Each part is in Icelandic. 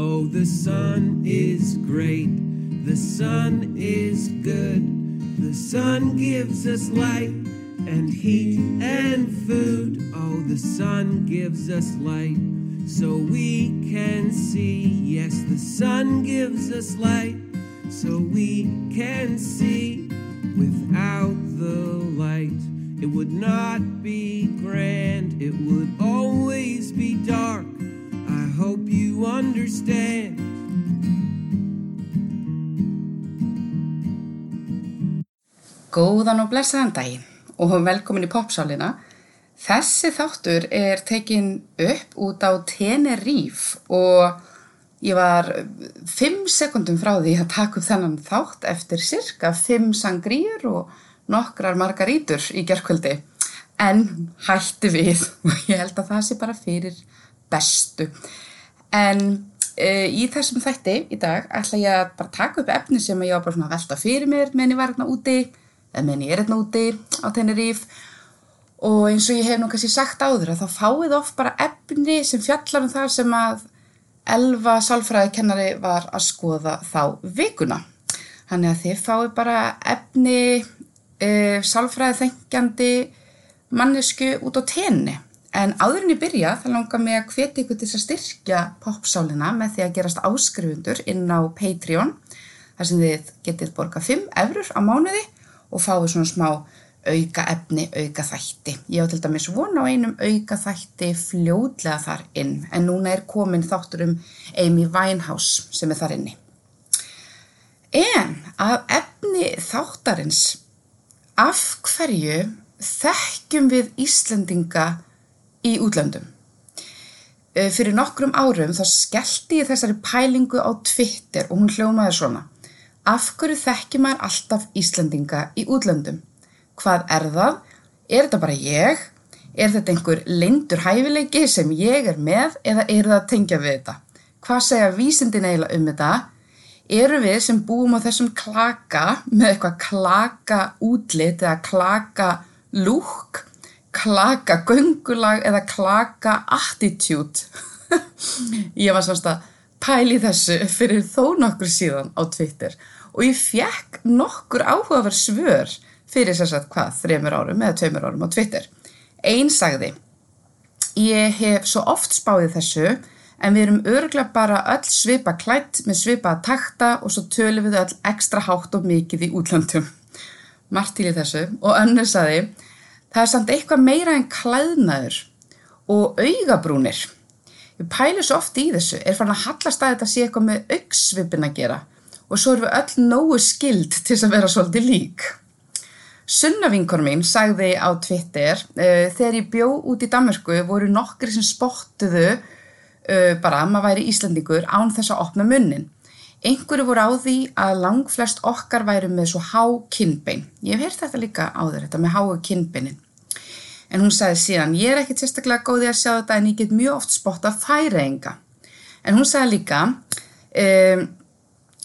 Oh, the sun is great, the sun is good. The sun gives us light and heat and food. Oh, the sun gives us light so we can see. Yes, the sun gives us light so we can see. Without the light, it would not be grand, it would always be dark. I hope you understand. Góðan og blessaðan daginn og velkomin í popsálina. Þessi þáttur er tekin upp út á Tenerife og ég var 5 sekundum frá því að taka upp þennan þátt eftir cirka 5 sangríur og nokkrar margarítur í gerðkvöldi. En hætti við og ég held að það sé bara fyrir bestu. En uh, í þessum þætti í dag ætla ég að bara taka upp efni sem ég var bara svona að velta fyrir mér meðan ég var hérna úti eða meðan ég er hérna úti á Tenerife og eins og ég hef nú kannski sagt áður að þá fáið oft bara efni sem fjallar um það sem að Elva sálfræðikennari var að skoða þá vikuna. Þannig að þið fáið bara efni uh, sálfræði þengjandi mannesku út á tenni. En áður en ég byrja þá langar mig að hveti ykkur til að styrkja popsálina með því að gerast áskrifundur inn á Patreon þar sem þið getið borga 5 eurur á mánuði og fáið svona smá auka efni, auka þætti. Ég á til dæmis vona á einum auka þætti fljóðlega þar inn en núna er komin þáttur um Amy Winehouse sem er þar inni. En að efni þáttarins af hverju þekkjum við Íslendinga í útlöndum? Eh, Fyrir nokkrum árum þá skellti ég þessari pælingu á Twitter og hún hljómaði svona. Af hverju þekkjum maður alltaf Íslendinga í útlöndum? Hvað er það? Er þetta bara ég? Er þetta einhver leindur hæfileiki sem ég er með eða er það að tengja við þetta? Hvað segja vísindin eiginlega um þetta? Eru við sem búum á þessum klaka með eitthvað klaka útlit eða klaka lúk, klaka göngulag eða klaka attitude? ég var semst að pæli þessu fyrir þó nokkur síðan á Twitter og ég fekk nokkur áhugaverð svör fyrir sér satt hvað, þremur árum eða tveimur árum á Twitter. Einn sagði, ég hef svo oft spáðið þessu en við erum örgulega bara öll svipa klætt með svipa að takta og svo tölum við öll ekstra hátt og mikið í útlandum. Margt til í þessu og önnur sagði, það er samt eitthvað meira en klæðnaður og augabrúnir. Ég pæli svo oft í þessu, er farin að hallast að þetta sé eitthvað með augsvipin að gera og svo erum við öll nógu skild til þess að vera svolítið lík. Sunna vinkonum mín sagði á Twitter uh, þegar ég bjó út í Danmarku voru nokkri sem spottuðu uh, bara að maður væri Íslandingur án þess að opna munnin. Einhverju voru á því að langflest okkar væri með svo há kinnbein. Ég hef heyrt þetta líka áður, þetta með háu kinnbeinin. En hún sagði síðan, ég er ekkert sérstaklega góði að sjá þetta en ég get mjög oft spotta færeinga. En hún sagði líka, um,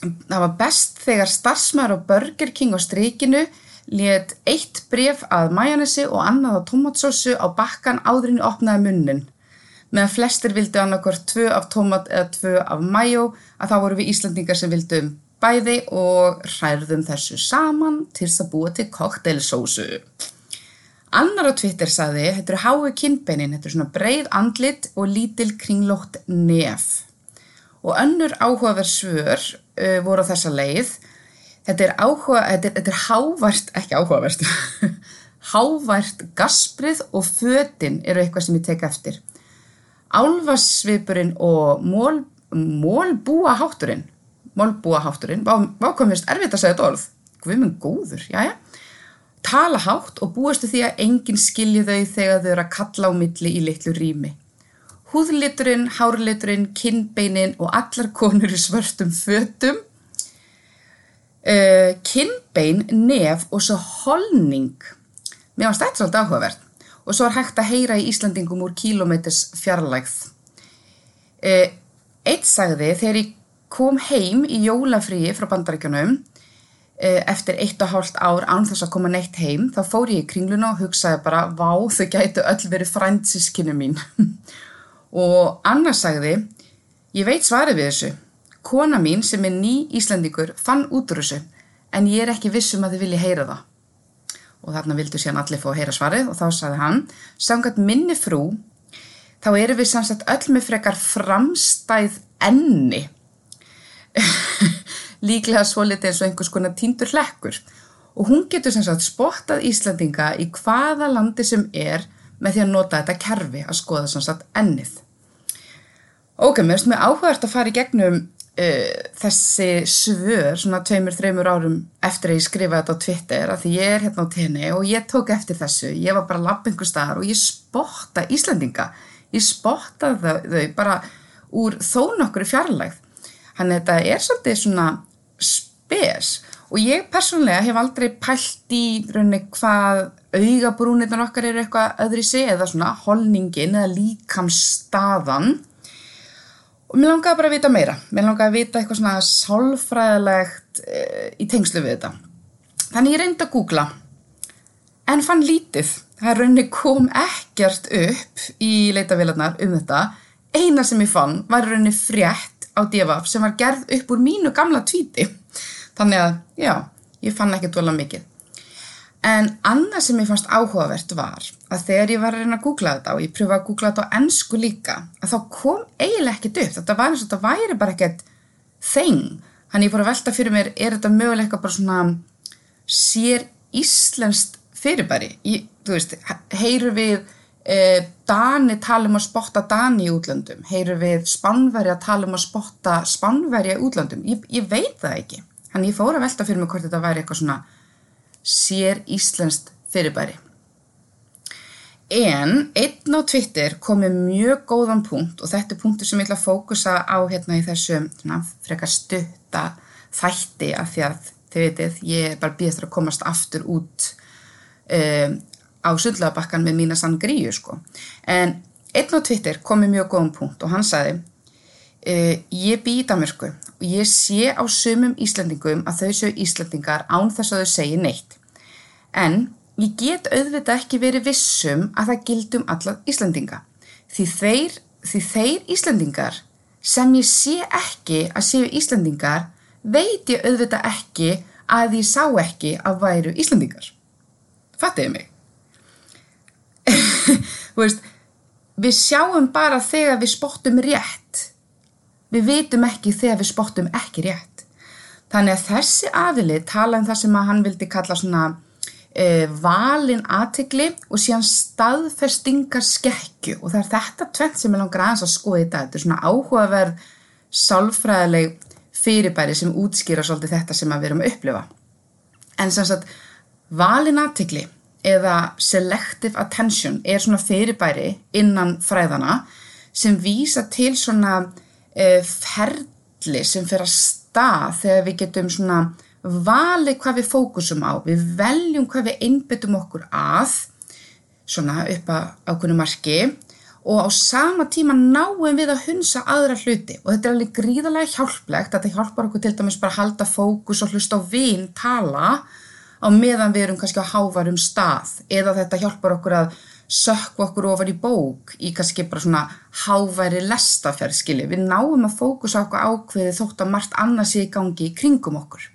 það var best þegar starfsmæður á Burger King á strikinu let eitt bref að majónesi og annað á tomatsósu á bakkan áðurinn opnaði munnin. Meðan flestir vildu annarkvort tvö af tomat eða tvö af majó að þá voru við Íslandingar sem vildum bæði og hærðum þessu saman til þess að búa til kokteilsósu. Annar á Twitter saði, þetta eru hái kinnbeinin, þetta eru svona breið andlit og lítil kringlótt nef. Og önnur áhugaverð svör uh, voru á þessa leið, Þetta er, áhuga, þetta, er, þetta er hávært, ekki áhugaverst, hávært gasprið og fötin eru eitthvað sem ég tek eftir. Álfassvipurinn og mól, mólbúahátturinn, mólbúahátturinn, hvað komist erfitt að segja þetta orð? Guðmund góður, jájá. Tala hátt og búastu því að enginn skilji þau þegar þau eru að kalla á milli í litlu rými. Húðliturinn, hárliturinn, kinnbeinin og allar konur í svörstum fötum uh, kinnbein, nef og svo holning. Mér varst þetta svolítið áhugavert og svo er hægt að heyra í Íslandingum úr kílometers fjarlægð. Uh, eitt sagði þegar ég kom heim í jólafríi frá bandaríkjunum uh, eftir eitt og hálft ár án þess að koma neitt heim þá fór ég í kringluna og hugsaði bara vá þau gætu öll verið frændsískinu mín og annars sagði Ég veit svarið við þessu. Kona mín sem er ný Íslandingur fann út úr þessu en ég er ekki vissum að þið vilji heyra það. Og þarna vildu síðan allir fá að heyra svarið og þá sagði hann, samkvæmt minni frú, þá erum við samsagt öll með frekar framstæð enni. Líklega svo litið eins og einhvers konar tíndur hlekkur. Og hún getur samsagt spottað Íslandinga í hvaða landi sem er með því að nota þetta kerfi að skoða samsagt ennið. Ok, mér finnst mér áhugavert að fara í gegnum uh, þessi svör svona tveimur, þreimur árum eftir að ég skrifa þetta á Twitter að því ég er hérna á tenni og ég tók eftir þessu, ég var bara lapp einhver staðar og ég spotta Íslandinga, ég spotta þau, bara úr þó nokkru fjarlægð. Að þetta er svolítið svona spes og ég persónlega hef aldrei pælt í rauninni hvað augabrúnirnar okkar eru eitthvað öðri sig eða svona holningin eða líkamstaðan og mér langaði bara að vita meira. Mér langaði að vita eitthvað svona sálfræðilegt e, í tengslu við þetta. Þannig ég reyndi að googla en fann lítið. Það raunni kom ekkert upp í leitavélarnar um þetta. Eina sem ég fann var raunni frétt á divaf sem var gerð upp úr mínu gamla tvíti þannig að já, ég fann ekki dvola mikið En annað sem ég fannst áhugavert var að þegar ég var að reyna að googla þetta og ég pröfa að googla þetta á ennsku líka að þá kom eiginlega ekkert upp. Þetta var eins og þetta væri bara ekkert þeng. Þannig ég fór að velta fyrir mér, er þetta möguleika bara svona sér íslenskt fyrirbæri? Ég, þú veist, heyru við eh, Dani tala um að spotta Dani í útlöndum? Heyru við Spánveri að tala um að spotta Spánveri í útlöndum? Ég, ég veit það ekki. Þannig ég fór að velta fyrir mér hvort þetta væri eitthvað svona sér íslenskt fyrirbæri. En einn á Twitter kom með mjög góðan punkt og þetta er punktur sem ég ætla að fókusa á hérna í þessu frekar stutta þætti af því að þið veitir ég er bara býðast að komast aftur út um, á sundlagabakkan með mína sann gríu sko. En einn á Twitter kom með mjög góðan punkt og hann sagði uh, ég bý í Damörku og ég sé á sumum Íslandingum að þau séu Íslandingar án þess að þau segi neitt. En ég get auðvitað ekki verið vissum að það gildum alla Íslandinga. Því þeir, því þeir Íslandingar sem ég sé ekki að séu Íslandingar veit ég auðvitað ekki að ég sá ekki að væru Íslandingar. Fattiði mig? veist, við sjáum bara þegar við spottum rétt. Við veitum ekki þegar við spottum ekki rétt. Þannig að þessi aðili tala um það sem að hann vildi kalla svona e, valin aðtegli og síðan staðferstingar skekju og það er þetta tvent sem ég langar aðeins að skoða dag. Þetta er svona áhugaverð sálfræðileg fyrirbæri sem útskýra svolítið þetta sem við erum að upplifa. En sem sagt, valin aðtegli eða selective attention er svona fyrirbæri innan fræðana sem vísa til svona ferli sem fer að stað þegar við getum svona valið hvað við fókusum á, við veljum hvað við einbyttum okkur að, svona upp að ákveðinu marki og á sama tíma náum við að hunsa aðra hluti. Og þetta er alveg gríðarlega hjálplegt, þetta hjálpar okkur til dæmis bara að halda fókus og hlusta á vinn tala á meðan við erum kannski á hávarum stað. Eða þetta hjálpar okkur að sökku okkur ofar í bók í kannski bara svona háværi lestaferð, skilji. Við náum að fókusa okkur ákveði þótt að margt annars í gangi í kringum okkur.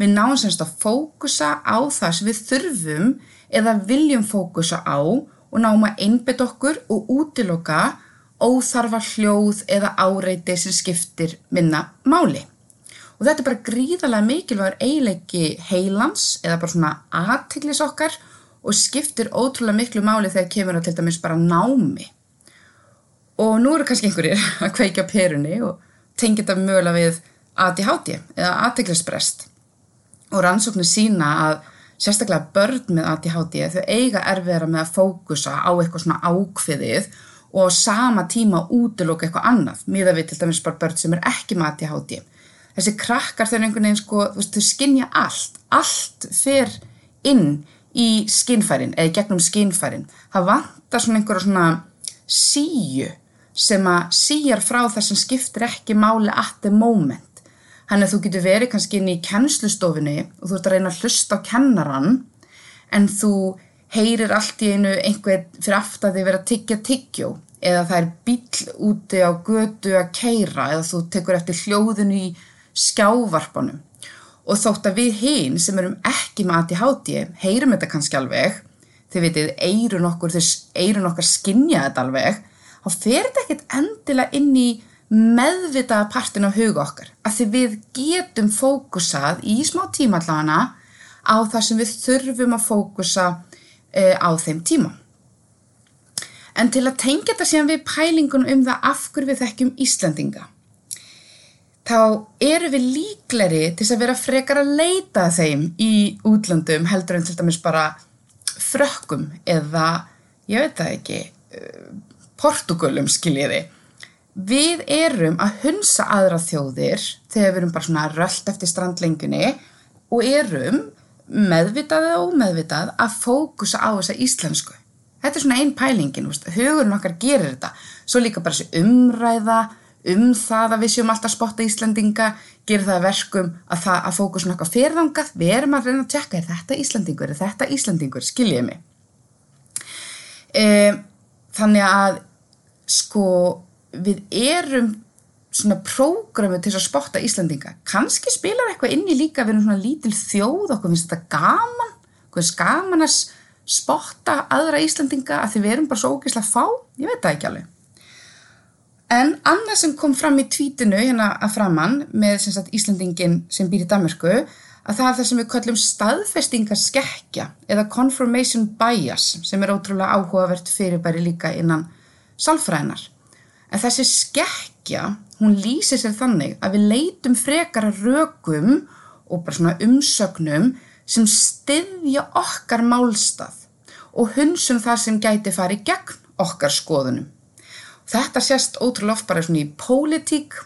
Við náum semst að fókusa á það sem við þurfum eða viljum fókusa á og náum að einbet okkur og útiloka óþarfa hljóð eða áreiti sem skiptir minna máli. Og þetta er bara gríðarlega mikilvægur eiginleiki heilans eða bara svona aðtiklis okkar og skiptir ótrúlega miklu máli þegar kemur að til dæmis bara námi. Og nú eru kannski einhverjir að kveika perunni og tengja þetta mögulega við ADHD eða aðtiklisbrest og rannsóknir sína að sérstaklega börn með ADHD þau eiga erfiðara með að fókusa á eitthvað svona ákveðið og á sama tíma útiloka eitthvað annað miða við til dæmis bara börn sem er ekki með ADHD. Þessi krakkar þau er einhvern veginn sko, þau skinja allt, allt fer inn í skinnfærin eða gegnum skinnfærin. Það vantar svona einhverja svona síu sem að síjar frá það sem skiptir ekki máli at the moment Þannig að þú getur verið kannski inn í kennslustofinni og þú ert að reyna að hlusta á kennaran en þú heyrir allt í einu einhver fyrir aftur að þið vera að tyggja tyggjó eða það er bíl úti á götu að keira eða þú tekur eftir hljóðinu í skjávarpanum og þótt að við hinn sem erum ekki með ADHD heyrum þetta kannski alveg þið vitið, eirun okkur, eirun okkar skinja þetta alveg þá fer þetta ekkert endilega inn í meðvitaða partin af huga okkar að því við getum fókusað í smá tíma allavega á það sem við þurfum að fókusa uh, á þeim tíma. En til að tengja þetta síðan við pælingun um það af hverju við þekkjum Íslandinga þá eru við líkleri til að vera frekar að leita þeim í útlandum heldur en til dæmis bara frökkum eða, ég veit það ekki, eh, portugalum skiljiði. Við erum að hunsa aðra þjóðir þegar við erum bara svona röllt eftir strandlengunni og erum meðvitað eða ómeðvitað að fókusa á þessa íslensku. Þetta er svona einn pælingin, hugurinn okkar gerir þetta. Svo líka bara þessi umræða, um það að við séum alltaf spotta Íslandinga, gerir það verkum að, að fókusun okkar ferðangað, við erum að reyna að tjekka, er þetta Íslandingur, er þetta Íslandingur, skiljið mig. E, þannig að sko við erum svona prógrami til að spotta Íslandinga. Kanski spilar eitthvað inni líka, við erum svona lítil þjóð, okkur finnst þetta gaman, okkur finnst gaman að spotta aðra Íslandinga að því við erum bara svo ógeðslega fá, ég veit það ekki alveg. En annað sem kom fram í tvítinu hérna að framann með sagt, Íslandingin sem býr í Danmarku að það er það sem við kallum staðfestingarskekkja eða confirmation bias sem er ótrúlega áhugavert fyrirbæri líka innan salfræðinar. En þessi skekkja, hún lýsir sér þannig að við leitum frekara rökum og bara svona umsögnum sem styðja okkar málstað og hunsum það sem gæti farið gegn okkar skoðunum. Þetta sést ótrúlega oft bara svona í pólitík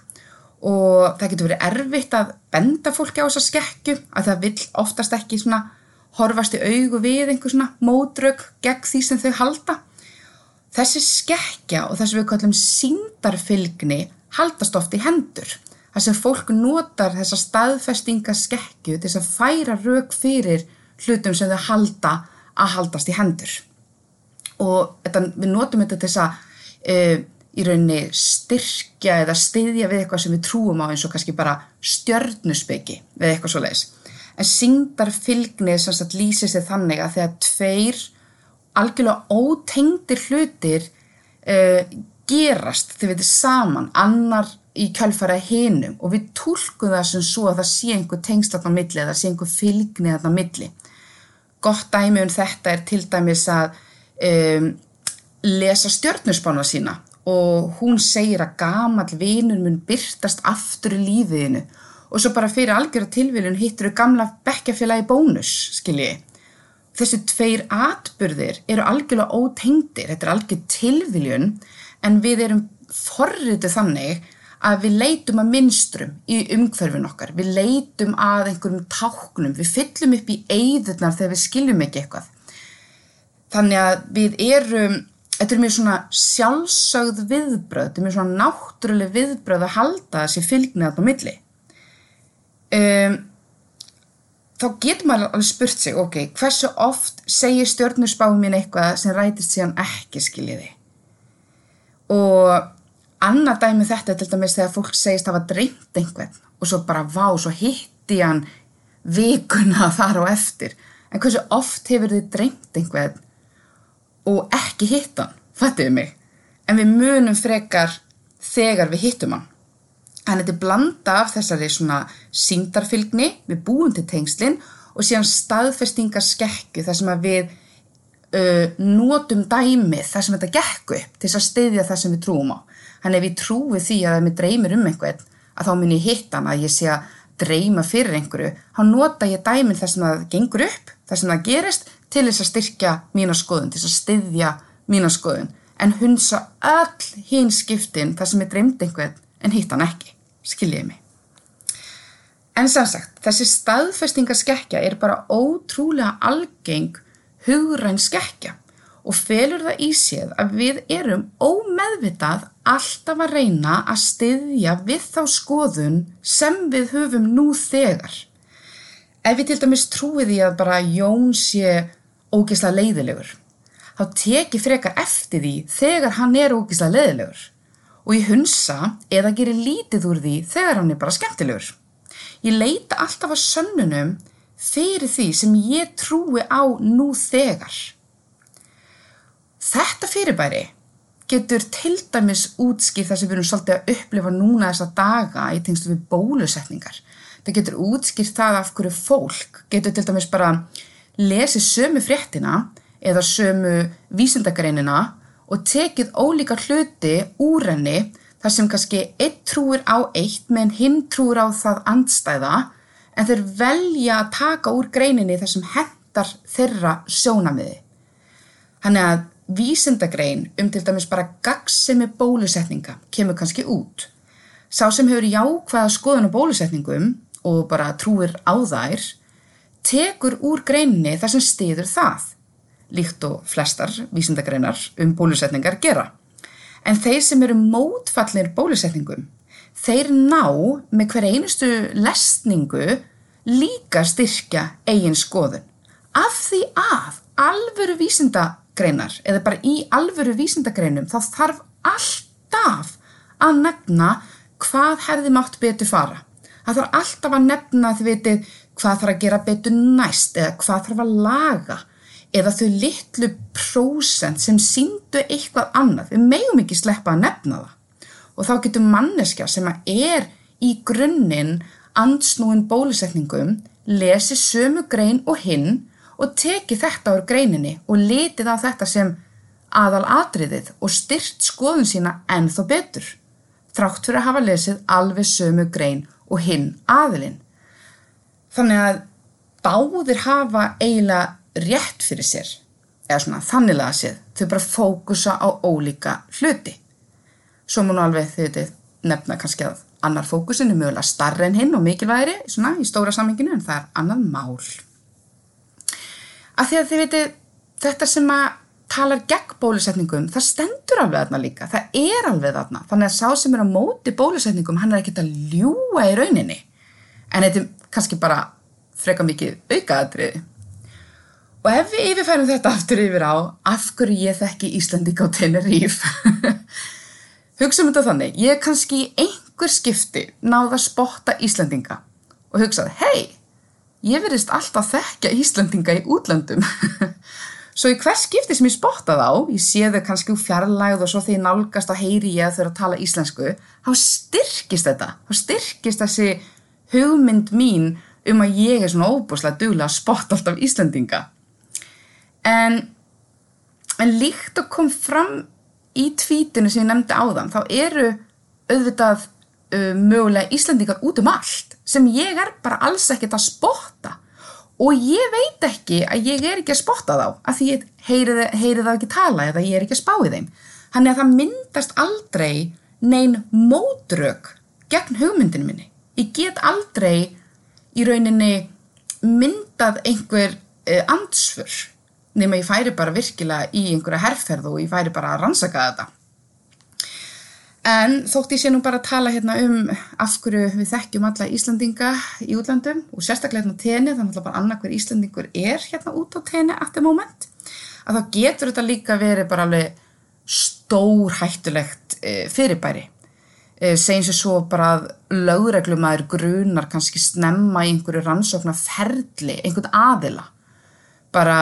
og það getur verið erfitt að benda fólki á þessa skekju að það vil oftast ekki svona horfast í augu við einhver svona módraug gegn því sem þau halda. Þessi skekja og þess að við kallum síndarfylgni haldast oft í hendur. Þess að fólk notar þessa staðfestinga skekju til þess að færa raug fyrir hlutum sem þau halda að haldast í hendur. Og þetta, við notum þetta til þess að uh, í rauninni styrkja eða styðja við eitthvað sem við trúum á eins og kannski bara stjörnusbyggi við eitthvað svo leiðis. En syngdarfylgnið sem sagt lýsir sig þannig að þegar tveir algjörlega ótengdir hlutir uh, gerast þegar við erum saman, annar í kjálfara hinum og við tólkum það sem svo að það sé einhver tengst þarna milli eða sé einhver fylgnið þarna milli. Gott dæmi um þetta er til dæmis að um, lesa stjörnusbána sína og hún segir að gamal vinur mun byrtast aftur í lífiðinu og svo bara fyrir algjörða tilviljun hittur þau gamla bekkjafélagi bónus, skilji. Þessi tveir atbyrðir eru algjörlega ótengdir, þetta er algjör tilviljun en við erum forritu þannig að við leitum að minstrum í umhverfin okkar, við leitum að einhverjum táknum, við fyllum upp í eigðurnar þegar við skiljum ekki eitthvað. Þannig að við erum þetta er mjög svona sjálfsögð viðbröð, þetta er mjög svona náttúruleg viðbröð að halda þessi fylgnið á milli. Um, þá getur maður alveg spurt sig, ok, hversu oft segir stjórnusbáum mín eitthvað sem rætist síðan ekki skiljiði? Og annað dæmi þetta er til dæmis þegar fólk segist að hafa dreymt einhvern og svo bara vá, svo hitti hann vikuna þar og eftir. En hversu oft hefur þið dreymt einhvern og ekki hitt hann, fattiði mig. En við munum frekar þegar við hittum hann. Að þetta er blanda af þessari svona síndarfylgni, við búum til tengslinn og síðan staðfestingar skekku þar sem að við uh, notum dæmið þar sem þetta gekku upp til að steyðja það sem við trúum á. Þannig ef við trúum því að með dreymir um einhvern að þá mun ég hitt hann að ég sé að dreyma fyrir einhverju, þá nota ég dæmið þar sem það gengur upp, þar sem það gerist til þess að styrkja mína skoðun, til þess að styðja mína skoðun, en hunsa öll hinn skiptin þar sem ég dreymdi einhvern en hitt hann ekki, skiljiði mig. En sannsagt, þessi staðfestingaskekkja er bara ótrúlega algeng hugræn skekkja og felur það í séð að við erum ómeðvitað alltaf að reyna að styðja við þá skoðun sem við höfum nú þegar. Ef við til dæmis trúið í að bara Jón sé ógeðslega leiðilegur þá teki frekar eftir því þegar hann er ógislega leðilegur og ég hunsa eða gerir lítið úr því þegar hann er bara skemmtilegur. Ég leita alltaf að sönnunum fyrir því sem ég trúi á nú þegar. Þetta fyrirbæri getur til dæmis útskýrt það sem við erum svolítið að upplifa núna þessa daga í tengstu við bólusetningar. Það getur útskýrt það af hverju fólk getur til dæmis bara lesið sömu fréttina eða sömu vísindagreinina og tekið ólíka hluti úr henni þar sem kannski einn trúir á eitt meðan hinn trúir á það andstæða en þeir velja að taka úr greininni þar sem hendar þeirra sjónamiði. Þannig að vísindagrein um til dæmis bara gagsemi bólusetninga kemur kannski út. Sá sem hefur jákvæða skoðun á bólusetningum og bara trúir á þær, tekur úr greininni þar sem stiður það, líkt og flestar vísindagreinar um bólusetningar gera. En þeir sem eru mótfallir bólusetningum, þeir ná með hver einustu lesningu líka styrkja eigin skoðun. Af því að alvöru vísindagreinar, eða bara í alvöru vísindagreinum, þá þarf alltaf að nefna hvað hefði mátt betur fara. Það þarf alltaf að nefna þið vitið hvað þarf að gera betur næst eða hvað þarf að laga eða þau litlu prósent sem síndu eitthvað annað. Við megum ekki sleppa að nefna það. Og þá getur manneskja sem er í grunninn ansnúin bólusetningum lesi sömu grein og hinn og teki þetta úr greininni og litið á þetta sem aðal atriðið og styrt skoðun sína ennþá betur. Þrátt fyrir að hafa lesið alveg sömu grein og hinn aðilinn. Þannig að báðir hafa eiginlega rétt fyrir sér, eða svona þannilega séð, þau bara fókusa á ólíka hluti. Svo múnu alveg þau veitir nefna kannski að annar fókusin er mögulega starra en hinn og mikilvægri svona í stóra samminginu en það er annað mál. Af því að þið veitir þetta sem að talar gegn bólusetningum, það stendur alveg þarna líka, það er alveg þarna. Þannig að sá sem er á móti bólusetningum, hann er ekkert að ljúa í rauninni. En þetta er kannski bara freka mikið aukaðatriði. Og ef við yfirfærum þetta aftur yfir á, af hverju ég þekki Íslandík á Teneríf? Hugsa um þetta þannig, ég kannski í einhver skipti náða að spotta Íslandinga og hugsaði, hei, ég verðist alltaf þekka Íslandinga í útlandum. Svo í hvers skipti sem ég spotta þá, ég sé þau kannski úr fjarlægð og svo þegar ég nálgast og heyri ég að þau eru að tala íslensku, þá styrkist þetta, þá styrkist þessi hugmynd mín um að ég er svona óbúslega duglega að spotta alltaf Íslandinga. En, en líkt að kom fram í tvítinu sem ég nefndi áðan, þá eru auðvitað uh, mögulega Íslandingar út um allt sem ég er bara alls ekkert að spotta og ég veit ekki að ég er ekki að spotta þá af því ég heyri, það ekki tala eða ég er ekki að spá í þeim. Þannig að það myndast aldrei neyn mótrök gegn hugmyndinu minni. Ég get aldrei í rauninni myndað einhver uh, ansfur nema ég færi bara virkilega í einhverja herrferð og ég færi bara að rannsaka þetta. En þótt ég sé nú bara að tala hérna um af hverju við þekkjum alla Íslandinga í útlandum og sérstaklega hérna tenni, þannig að bara annað hver Íslandingur er hérna út á tenni at the moment, að þá getur þetta líka verið bara alveg stór hættulegt e, fyrirbæri. E, segjum sér svo bara að lögreglumæður grunar kannski snemma í einhverju rannsóknar ferli, einhvern aðila. Bara,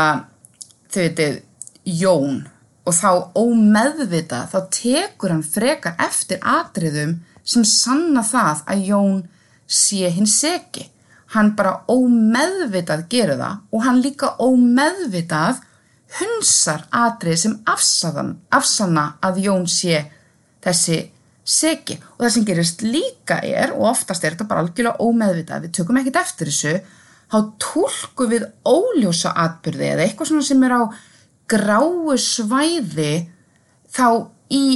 þau veitir, Jón og þá ómeðvita þá tekur hann frekar eftir atriðum sem sanna það að Jón sé hins seki. Hann bara ómeðvitað gerur það og hann líka ómeðvitað hunsar atrið sem afsanna að Jón sé þessi seki. Og það sem gerist líka er, og oftast er þetta bara algjörlega ómeðvitað, við tökum ekkert eftir þessu, þá tólkum við óljósa atbyrði eða eitthvað svona sem er á gráu svæði þá í,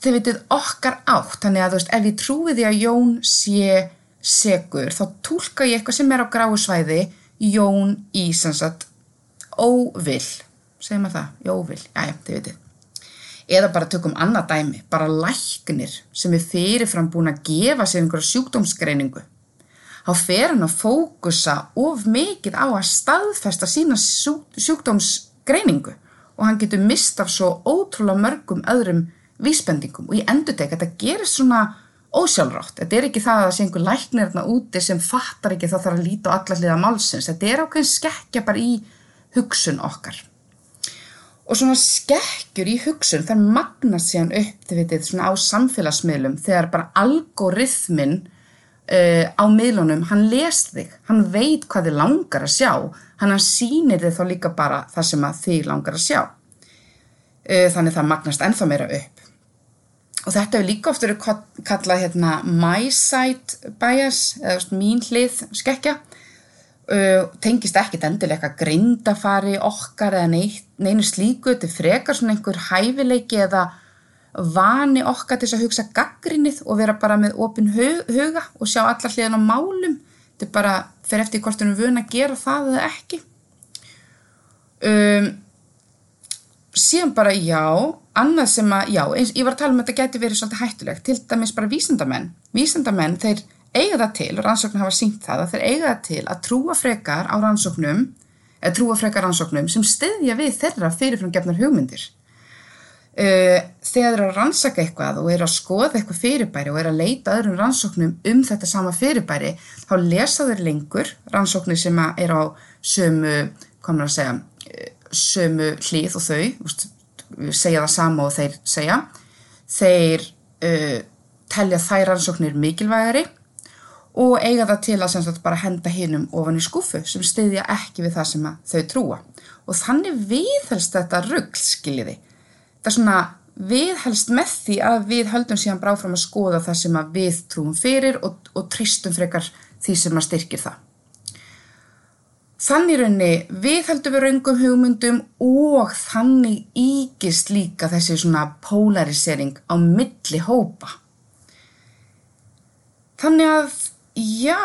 þau veitir, okkar átt. Þannig að þú veist, ef ég trúi því að Jón sé segur, þá tólka ég eitthvað sem er á gráu svæði, Jón í sannsagt óvill, segir maður það, jóvill, jájá, þau veitir. Eða bara tökum annað dæmi, bara læknir sem er fyrirfram búin að gefa sér einhverja sjúkdómsgreiningu. Þá fer hann að fókusa of mikið á að staðfesta sína sjúkdómsgreiningu og hann getur mist af svo ótrúlega mörgum öðrum vísbendingum. Og ég endur tek, þetta gerir svona ósjálfrátt, þetta er ekki það að það sé einhver læknir þarna úti sem fattar ekki þá þarf að líta á alla hliða málsins, þetta er ákveðin skekkja bara í hugsun okkar og svona skekkjur í hugsun þar magnast síðan upp þið veitir svona á samfélagsmiðlum þegar bara algoritmin uh, á miðlunum, hann les þig. Hann veit hvað þið langar að sjá. Hann hann sýnir þið þá líka bara það sem að þið langar að sjá. Uh, þannig það magnast ennþá meira upp. Og þetta hefur líka oft verið kallað hérna my side bias eða mín hlið skekkja uh, tengist ekkit endilega grindafari okkar eða neitt, neinu slíku. Þetta er frekar svona einhver hæfileiki eða vani okkar til að hugsa gaggrinnið og vera bara með opin huga og sjá allar hliðan á málum. Þetta er bara fyrir eftir hvort við erum vun að gera það eða ekki. Um, síðan bara já annað sem að, já, eins, ég var að tala um að þetta geti verið svolítið hættulegt, til dæmis bara vísendamenn vísendamenn, þeir eiga það til og rannsóknum hafa sínt það að þeir eiga það til að trúa frekar á rannsóknum eða trúa frekar rannsóknum sem styðja við þeirra fyrirframgefnar hugmyndir. Uh, þegar þeir eru að rannsaka eitthvað og eru að skoða eitthvað fyrirbæri og eru að leita öðrum rannsóknum um þetta sama fyrirbæri þá lesa þeir lengur rannsóknir sem er á sömu, komur að segja sömu hlið og þau, segja það sama og þeir segja. Þeir uh, telja þær rannsóknir mikilvægari og eiga það til að sagt, bara henda hinnum ofan í skúfu sem stiðja ekki við það sem þau trúa. Og þannig viðhelst þetta rugg skiljiði. Það er svona viðhelst með því að við höldum síðan bráfram að skoða það sem við trúum fyrir og, og tristum frekar því sem að styrkir það. Þannig raunni við heldum við raungum hugmyndum og þannig ígist líka þessi svona polarisering á milli hópa. Þannig að já,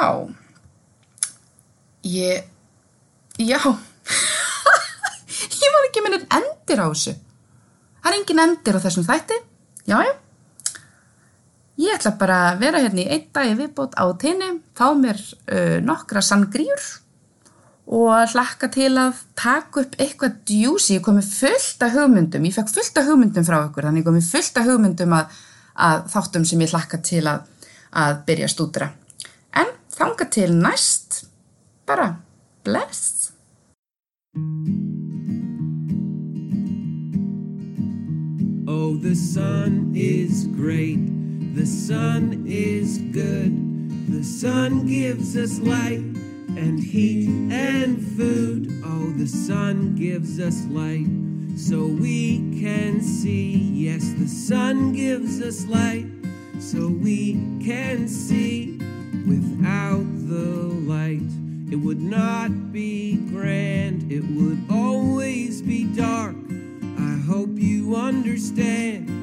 ég, já, ég var ekki minnir endir á þessu. Það er engin endir á þessum þætti, já, já. Ég ætla bara að vera hérna í einn dagi viðbót á tenni, fá mér uh, nokkra sangrýr og hlakka til að taka upp eitthvað djúsi, ég komi fullt af hugmyndum, ég fekk fullt af hugmyndum frá ykkur, þannig ég komi fullt af hugmyndum að, að þáttum sem ég hlakka til að, að byrja að stúdra. Þanga til næst, bara bless! Oh, the sun is great, the sun is good, the sun gives us light. and heat and food. Oh, the sun gives us light so we can see. Yes, the sun gives us light so we can see. Without the light, it would not be grand, it would always be dark. I hope you understand